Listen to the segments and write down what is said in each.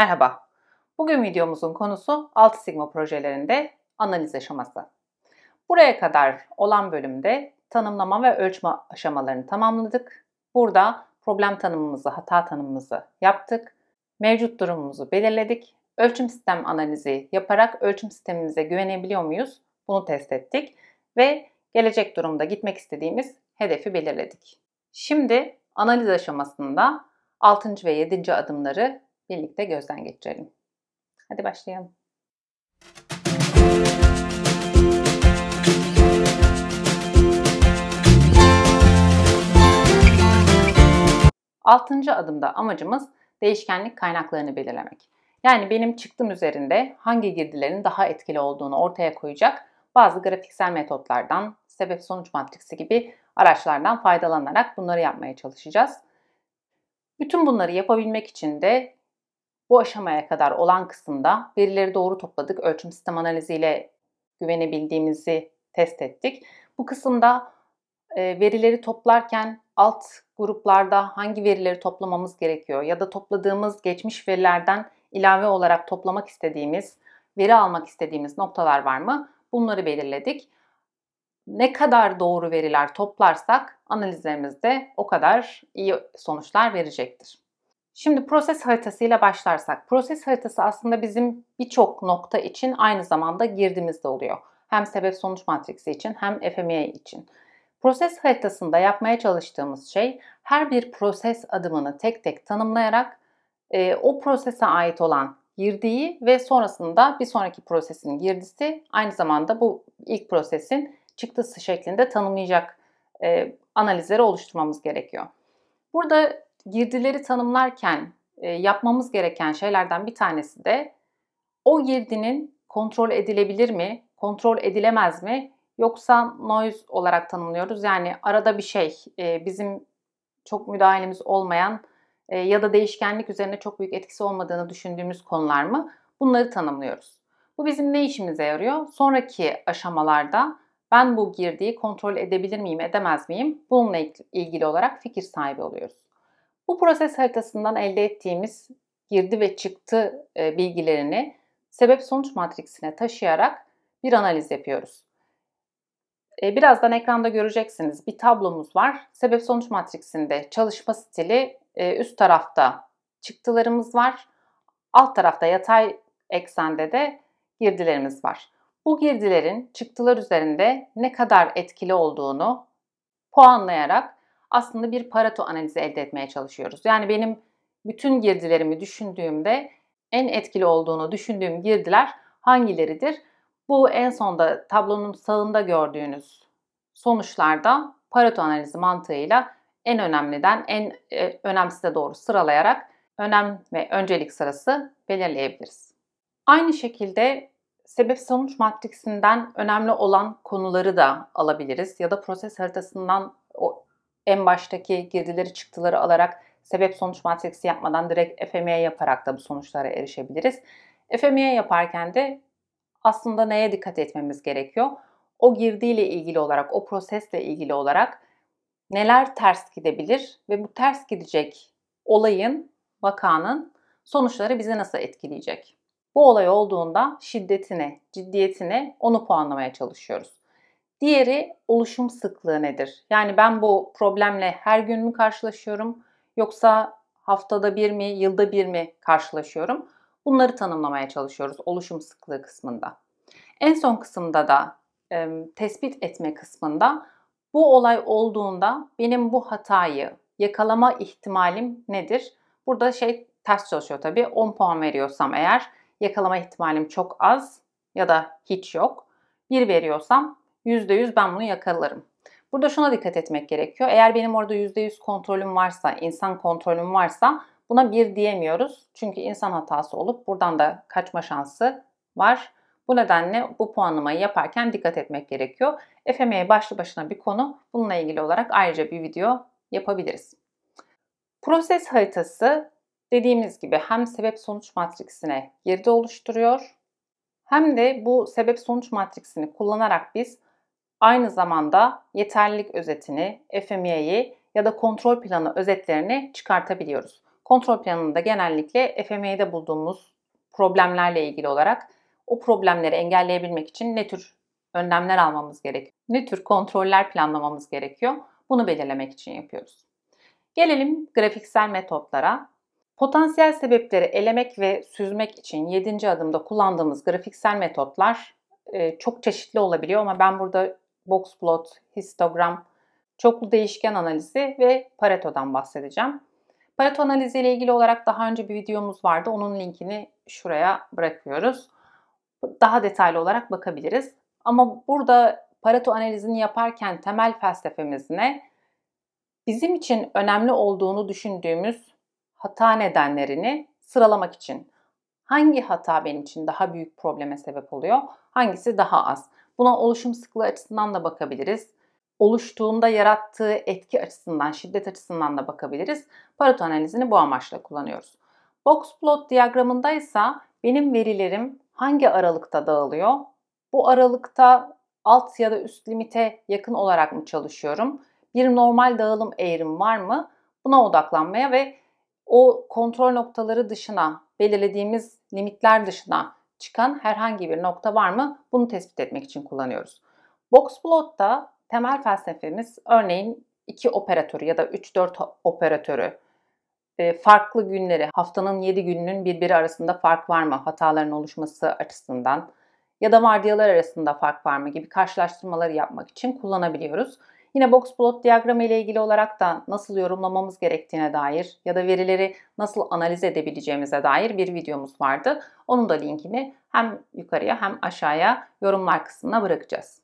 Merhaba. Bugün videomuzun konusu 6 sigma projelerinde analiz aşaması. Buraya kadar olan bölümde tanımlama ve ölçme aşamalarını tamamladık. Burada problem tanımımızı, hata tanımımızı yaptık. Mevcut durumumuzu belirledik. Ölçüm sistem analizi yaparak ölçüm sistemimize güvenebiliyor muyuz? Bunu test ettik ve gelecek durumda gitmek istediğimiz hedefi belirledik. Şimdi analiz aşamasında 6. ve 7. adımları birlikte gözden geçirelim. Hadi başlayalım. Altıncı adımda amacımız değişkenlik kaynaklarını belirlemek. Yani benim çıktım üzerinde hangi girdilerin daha etkili olduğunu ortaya koyacak bazı grafiksel metotlardan, sebep sonuç matrisi gibi araçlardan faydalanarak bunları yapmaya çalışacağız. Bütün bunları yapabilmek için de bu aşamaya kadar olan kısımda verileri doğru topladık. Ölçüm sistem analiziyle güvenebildiğimizi test ettik. Bu kısımda e, verileri toplarken alt gruplarda hangi verileri toplamamız gerekiyor ya da topladığımız geçmiş verilerden ilave olarak toplamak istediğimiz, veri almak istediğimiz noktalar var mı? Bunları belirledik. Ne kadar doğru veriler toplarsak analizlerimizde o kadar iyi sonuçlar verecektir. Şimdi proses haritasıyla başlarsak. Proses haritası aslında bizim birçok nokta için aynı zamanda girdimizde oluyor. Hem sebep sonuç matriksi için hem FMEA için. Proses haritasında yapmaya çalıştığımız şey her bir proses adımını tek tek tanımlayarak e, o prosese ait olan girdiği ve sonrasında bir sonraki prosesin girdisi aynı zamanda bu ilk prosesin çıktısı şeklinde tanımlayacak e, analizleri oluşturmamız gerekiyor. Burada girdileri tanımlarken e, yapmamız gereken şeylerden bir tanesi de o girdinin kontrol edilebilir mi, kontrol edilemez mi yoksa noise olarak tanımlıyoruz. Yani arada bir şey e, bizim çok müdahalemiz olmayan e, ya da değişkenlik üzerine çok büyük etkisi olmadığını düşündüğümüz konular mı? Bunları tanımlıyoruz. Bu bizim ne işimize yarıyor? Sonraki aşamalarda ben bu girdiği kontrol edebilir miyim, edemez miyim? Bununla ilgili olarak fikir sahibi oluyoruz. Bu proses haritasından elde ettiğimiz girdi ve çıktı e, bilgilerini sebep sonuç matriksine taşıyarak bir analiz yapıyoruz. E, birazdan ekranda göreceksiniz bir tablomuz var. Sebep sonuç matriksinde çalışma stili e, üst tarafta çıktılarımız var. Alt tarafta yatay eksende de girdilerimiz var. Bu girdilerin çıktılar üzerinde ne kadar etkili olduğunu puanlayarak aslında bir Pareto analizi elde etmeye çalışıyoruz. Yani benim bütün girdilerimi düşündüğümde en etkili olduğunu düşündüğüm girdiler hangileridir? Bu en sonda tablonun sağında gördüğünüz sonuçlarda Pareto analizi mantığıyla en önemliden en e, önemsize doğru sıralayarak önem ve öncelik sırası belirleyebiliriz. Aynı şekilde sebep sonuç matrisinden önemli olan konuları da alabiliriz ya da proses haritasından en baştaki girdileri çıktıları alarak sebep sonuç matriksi yapmadan direkt FME yaparak da bu sonuçlara erişebiliriz. FME yaparken de aslında neye dikkat etmemiz gerekiyor? O girdiyle ilgili olarak, o prosesle ilgili olarak neler ters gidebilir ve bu ters gidecek olayın, vakanın sonuçları bizi nasıl etkileyecek? Bu olay olduğunda şiddetini, ciddiyetini onu puanlamaya çalışıyoruz. Diğeri oluşum sıklığı nedir? Yani ben bu problemle her gün mü karşılaşıyorum yoksa haftada bir mi, yılda bir mi karşılaşıyorum? Bunları tanımlamaya çalışıyoruz oluşum sıklığı kısmında. En son kısımda da e, tespit etme kısmında bu olay olduğunda benim bu hatayı yakalama ihtimalim nedir? Burada şey ters çalışıyor tabii. 10 puan veriyorsam eğer yakalama ihtimalim çok az ya da hiç yok. 1 veriyorsam %100 ben bunu yakalarım. Burada şuna dikkat etmek gerekiyor. Eğer benim orada %100 kontrolüm varsa, insan kontrolüm varsa buna bir diyemiyoruz. Çünkü insan hatası olup buradan da kaçma şansı var. Bu nedenle bu puanlamayı yaparken dikkat etmek gerekiyor. FME başlı başına bir konu. Bununla ilgili olarak ayrıca bir video yapabiliriz. Proses haritası dediğimiz gibi hem sebep sonuç matriksine girdi oluşturuyor hem de bu sebep sonuç matriksini kullanarak biz Aynı zamanda yeterlilik özetini, FME'yi ya da kontrol planı özetlerini çıkartabiliyoruz. Kontrol planında genellikle FME'de bulduğumuz problemlerle ilgili olarak o problemleri engelleyebilmek için ne tür önlemler almamız gerekiyor? Ne tür kontroller planlamamız gerekiyor? Bunu belirlemek için yapıyoruz. Gelelim grafiksel metotlara. Potansiyel sebepleri elemek ve süzmek için 7. adımda kullandığımız grafiksel metotlar e, çok çeşitli olabiliyor ama ben burada box plot, histogram, çoklu değişken analizi ve Pareto'dan bahsedeceğim. Pareto analizi ile ilgili olarak daha önce bir videomuz vardı. Onun linkini şuraya bırakıyoruz. Daha detaylı olarak bakabiliriz. Ama burada Pareto analizini yaparken temel felsefemiz ne? Bizim için önemli olduğunu düşündüğümüz hata nedenlerini sıralamak için. Hangi hata benim için daha büyük probleme sebep oluyor? Hangisi daha az? Buna oluşum sıklığı açısından da bakabiliriz. Oluştuğunda yarattığı etki açısından, şiddet açısından da bakabiliriz. Pareto analizini bu amaçla kullanıyoruz. Box plot diyagramında ise benim verilerim hangi aralıkta dağılıyor? Bu aralıkta alt ya da üst limite yakın olarak mı çalışıyorum? Bir normal dağılım eğrim var mı? Buna odaklanmaya ve o kontrol noktaları dışına, belirlediğimiz limitler dışına çıkan herhangi bir nokta var mı? Bunu tespit etmek için kullanıyoruz. Boxplot'ta temel felsefemiz örneğin iki operatörü ya da 3-4 operatörü e, farklı günleri, haftanın 7 gününün birbiri arasında fark var mı hataların oluşması açısından ya da vardiyalar arasında fark var mı gibi karşılaştırmaları yapmak için kullanabiliyoruz. Yine box plot diyagramı ile ilgili olarak da nasıl yorumlamamız gerektiğine dair ya da verileri nasıl analiz edebileceğimize dair bir videomuz vardı. Onun da linkini hem yukarıya hem aşağıya yorumlar kısmına bırakacağız.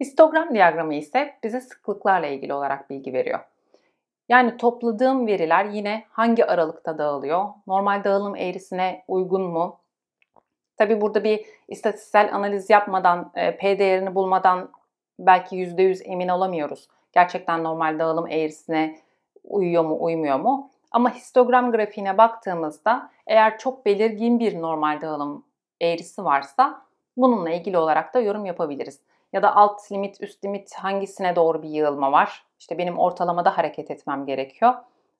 Histogram diyagramı ise bize sıklıklarla ilgili olarak bilgi veriyor. Yani topladığım veriler yine hangi aralıkta dağılıyor? Normal dağılım eğrisine uygun mu? Tabi burada bir istatistiksel analiz yapmadan, e, P değerini bulmadan belki %100 emin olamıyoruz. Gerçekten normal dağılım eğrisine uyuyor mu, uymuyor mu? Ama histogram grafiğine baktığımızda eğer çok belirgin bir normal dağılım eğrisi varsa bununla ilgili olarak da yorum yapabiliriz. Ya da alt limit, üst limit hangisine doğru bir yığılma var? İşte benim ortalamada hareket etmem gerekiyor.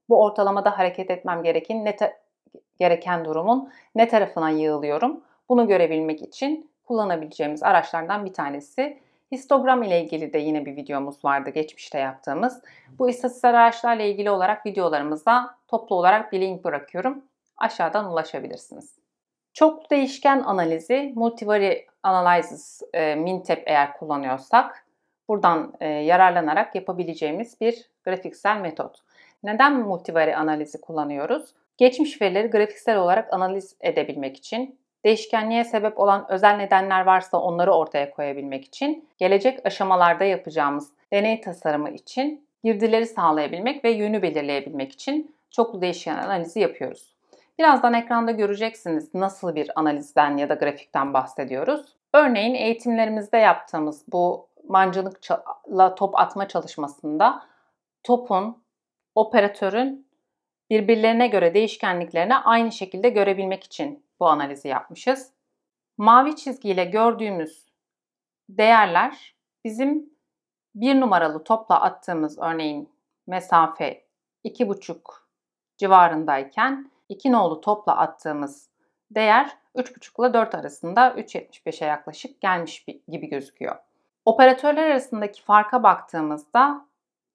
Bu ortalamada hareket etmem gereken ne gereken durumun ne tarafına yığılıyorum? Bunu görebilmek için kullanabileceğimiz araçlardan bir tanesi Histogram ile ilgili de yine bir videomuz vardı geçmişte yaptığımız. Bu istatistiksel araçlarla ilgili olarak videolarımızda toplu olarak bir link bırakıyorum. Aşağıdan ulaşabilirsiniz. Çoklu değişken analizi, multivary analysis, e, Mintep eğer kullanıyorsak buradan e, yararlanarak yapabileceğimiz bir grafiksel metot. Neden multivary analizi kullanıyoruz? Geçmiş verileri grafiksel olarak analiz edebilmek için değişkenliğe sebep olan özel nedenler varsa onları ortaya koyabilmek için, gelecek aşamalarda yapacağımız deney tasarımı için girdileri sağlayabilmek ve yönü belirleyebilmek için çoklu değişken analizi yapıyoruz. Birazdan ekranda göreceksiniz nasıl bir analizden ya da grafikten bahsediyoruz. Örneğin eğitimlerimizde yaptığımız bu mancınıkla top atma çalışmasında topun, operatörün birbirlerine göre değişkenliklerini aynı şekilde görebilmek için bu analizi yapmışız. Mavi çizgiyle gördüğümüz değerler bizim bir numaralı topla attığımız örneğin mesafe 2,5 civarındayken 2 nolu topla attığımız değer 3,5 ile 4 arasında 3,75'e yaklaşık gelmiş gibi gözüküyor. Operatörler arasındaki farka baktığımızda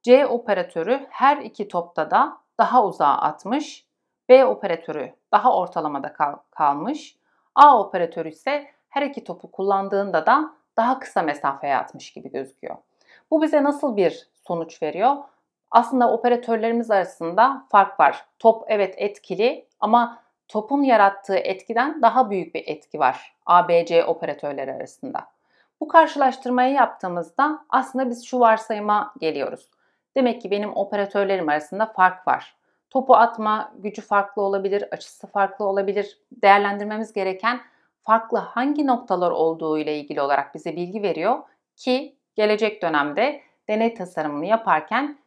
C operatörü her iki topta da daha uzağa atmış B operatörü daha ortalamada kal- kalmış. A operatörü ise her iki topu kullandığında da daha kısa mesafeye atmış gibi gözüküyor. Bu bize nasıl bir sonuç veriyor? Aslında operatörlerimiz arasında fark var. Top evet etkili ama topun yarattığı etkiden daha büyük bir etki var ABC operatörleri arasında. Bu karşılaştırmayı yaptığımızda aslında biz şu varsayıma geliyoruz. Demek ki benim operatörlerim arasında fark var. Topu atma gücü farklı olabilir, açısı farklı olabilir. Değerlendirmemiz gereken farklı hangi noktalar olduğu ile ilgili olarak bize bilgi veriyor ki gelecek dönemde deney tasarımını yaparken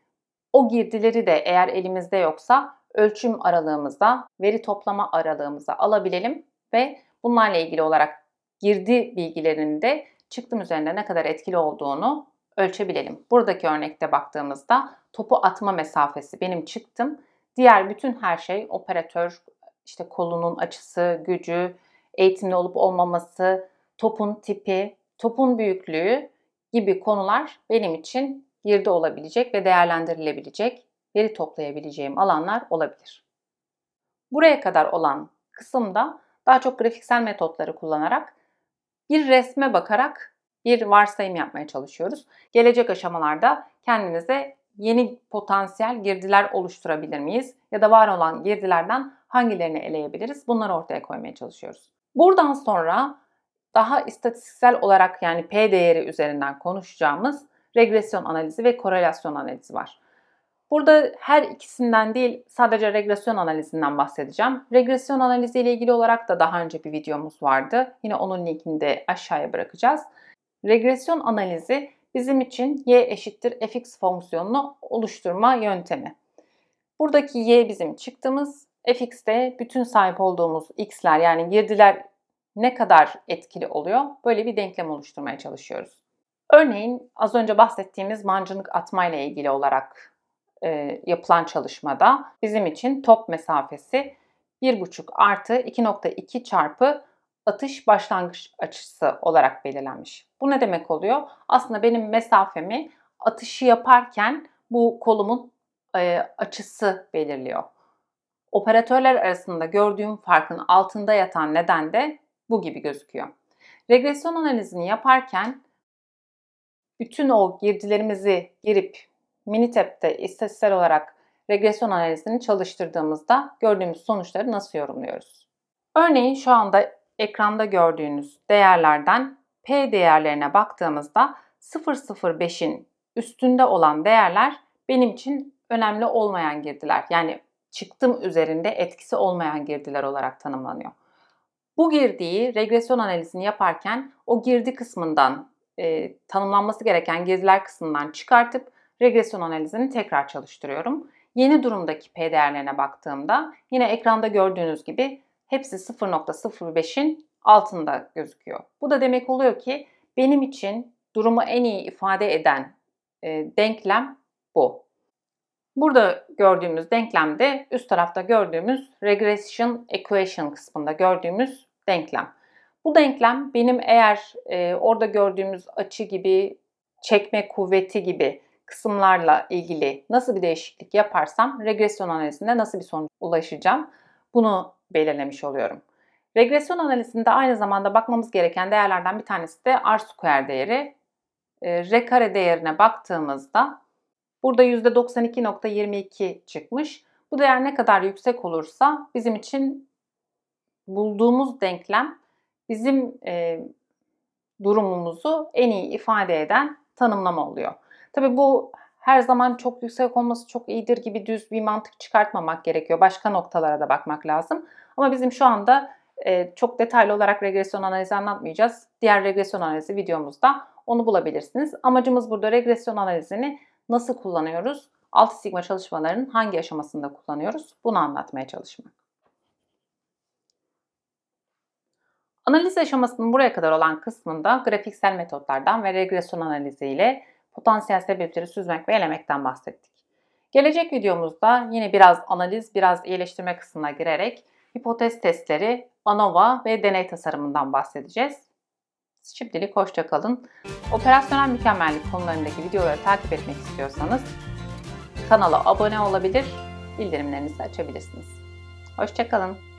o girdileri de eğer elimizde yoksa ölçüm aralığımızda, veri toplama aralığımıza alabilelim ve bunlarla ilgili olarak girdi bilgilerinin de çıktım üzerinde ne kadar etkili olduğunu ölçebilelim. Buradaki örnekte baktığımızda topu atma mesafesi benim çıktım Diğer bütün her şey operatör, işte kolunun açısı, gücü, eğitimli olup olmaması, topun tipi, topun büyüklüğü gibi konular benim için girdi olabilecek ve değerlendirilebilecek, veri toplayabileceğim alanlar olabilir. Buraya kadar olan kısımda daha çok grafiksel metotları kullanarak bir resme bakarak bir varsayım yapmaya çalışıyoruz. Gelecek aşamalarda kendinize yeni potansiyel girdiler oluşturabilir miyiz? Ya da var olan girdilerden hangilerini eleyebiliriz? Bunları ortaya koymaya çalışıyoruz. Buradan sonra daha istatistiksel olarak yani P değeri üzerinden konuşacağımız regresyon analizi ve korelasyon analizi var. Burada her ikisinden değil sadece regresyon analizinden bahsedeceğim. Regresyon analizi ile ilgili olarak da daha önce bir videomuz vardı. Yine onun linkini de aşağıya bırakacağız. Regresyon analizi bizim için y eşittir fx fonksiyonunu oluşturma yöntemi. Buradaki y bizim çıktığımız, fx de bütün sahip olduğumuz x'ler yani girdiler ne kadar etkili oluyor? Böyle bir denklem oluşturmaya çalışıyoruz. Örneğin az önce bahsettiğimiz mancınık atma ile ilgili olarak e, yapılan çalışmada bizim için top mesafesi 1,5 artı 2,2 çarpı atış başlangıç açısı olarak belirlenmiş. Bu ne demek oluyor? Aslında benim mesafemi atışı yaparken bu kolumun e, açısı belirliyor. Operatörler arasında gördüğüm farkın altında yatan neden de bu gibi gözüküyor. Regresyon analizini yaparken bütün o girdilerimizi girip Minitap'te istatistiksel olarak regresyon analizini çalıştırdığımızda gördüğümüz sonuçları nasıl yorumluyoruz? Örneğin şu anda ekranda gördüğünüz değerlerden P değerlerine baktığımızda 005'in üstünde olan değerler benim için önemli olmayan girdiler. Yani çıktım üzerinde etkisi olmayan girdiler olarak tanımlanıyor. Bu girdiği regresyon analizini yaparken o girdi kısmından e, tanımlanması gereken girdiler kısmından çıkartıp regresyon analizini tekrar çalıştırıyorum. Yeni durumdaki P değerlerine baktığımda yine ekranda gördüğünüz gibi hepsi 0.05'in altında gözüküyor. Bu da demek oluyor ki benim için durumu en iyi ifade eden e, denklem bu. Burada gördüğümüz denklemde üst tarafta gördüğümüz regression equation kısmında gördüğümüz denklem. Bu denklem benim eğer e, orada gördüğümüz açı gibi, çekme kuvveti gibi kısımlarla ilgili nasıl bir değişiklik yaparsam regresyon analizinde nasıl bir sonuç ulaşacağım bunu belirlemiş oluyorum. Regresyon analizinde aynı zamanda bakmamız gereken değerlerden bir tanesi de R-square değeri. E, R kare değerine baktığımızda burada %92.22 çıkmış. Bu değer ne kadar yüksek olursa bizim için bulduğumuz denklem bizim e, durumumuzu en iyi ifade eden tanımlama oluyor. Tabi bu her zaman çok yüksek olması çok iyidir gibi düz bir mantık çıkartmamak gerekiyor. Başka noktalara da bakmak lazım. Ama bizim şu anda e, çok detaylı olarak regresyon analizi anlatmayacağız. Diğer regresyon analizi videomuzda onu bulabilirsiniz. Amacımız burada regresyon analizini nasıl kullanıyoruz? 6 sigma çalışmalarının hangi aşamasında kullanıyoruz? Bunu anlatmaya çalışmak. Analiz aşamasının buraya kadar olan kısmında grafiksel metotlardan ve regresyon analizi ile potansiyel sebepleri süzmek ve elemekten bahsettik. Gelecek videomuzda yine biraz analiz, biraz iyileştirme kısmına girerek hipotez testleri, ANOVA ve deney tasarımından bahsedeceğiz. Şimdilik hoşça kalın. Operasyonel mükemmellik konularındaki videoları takip etmek istiyorsanız kanala abone olabilir, bildirimlerinizi açabilirsiniz. Hoşçakalın.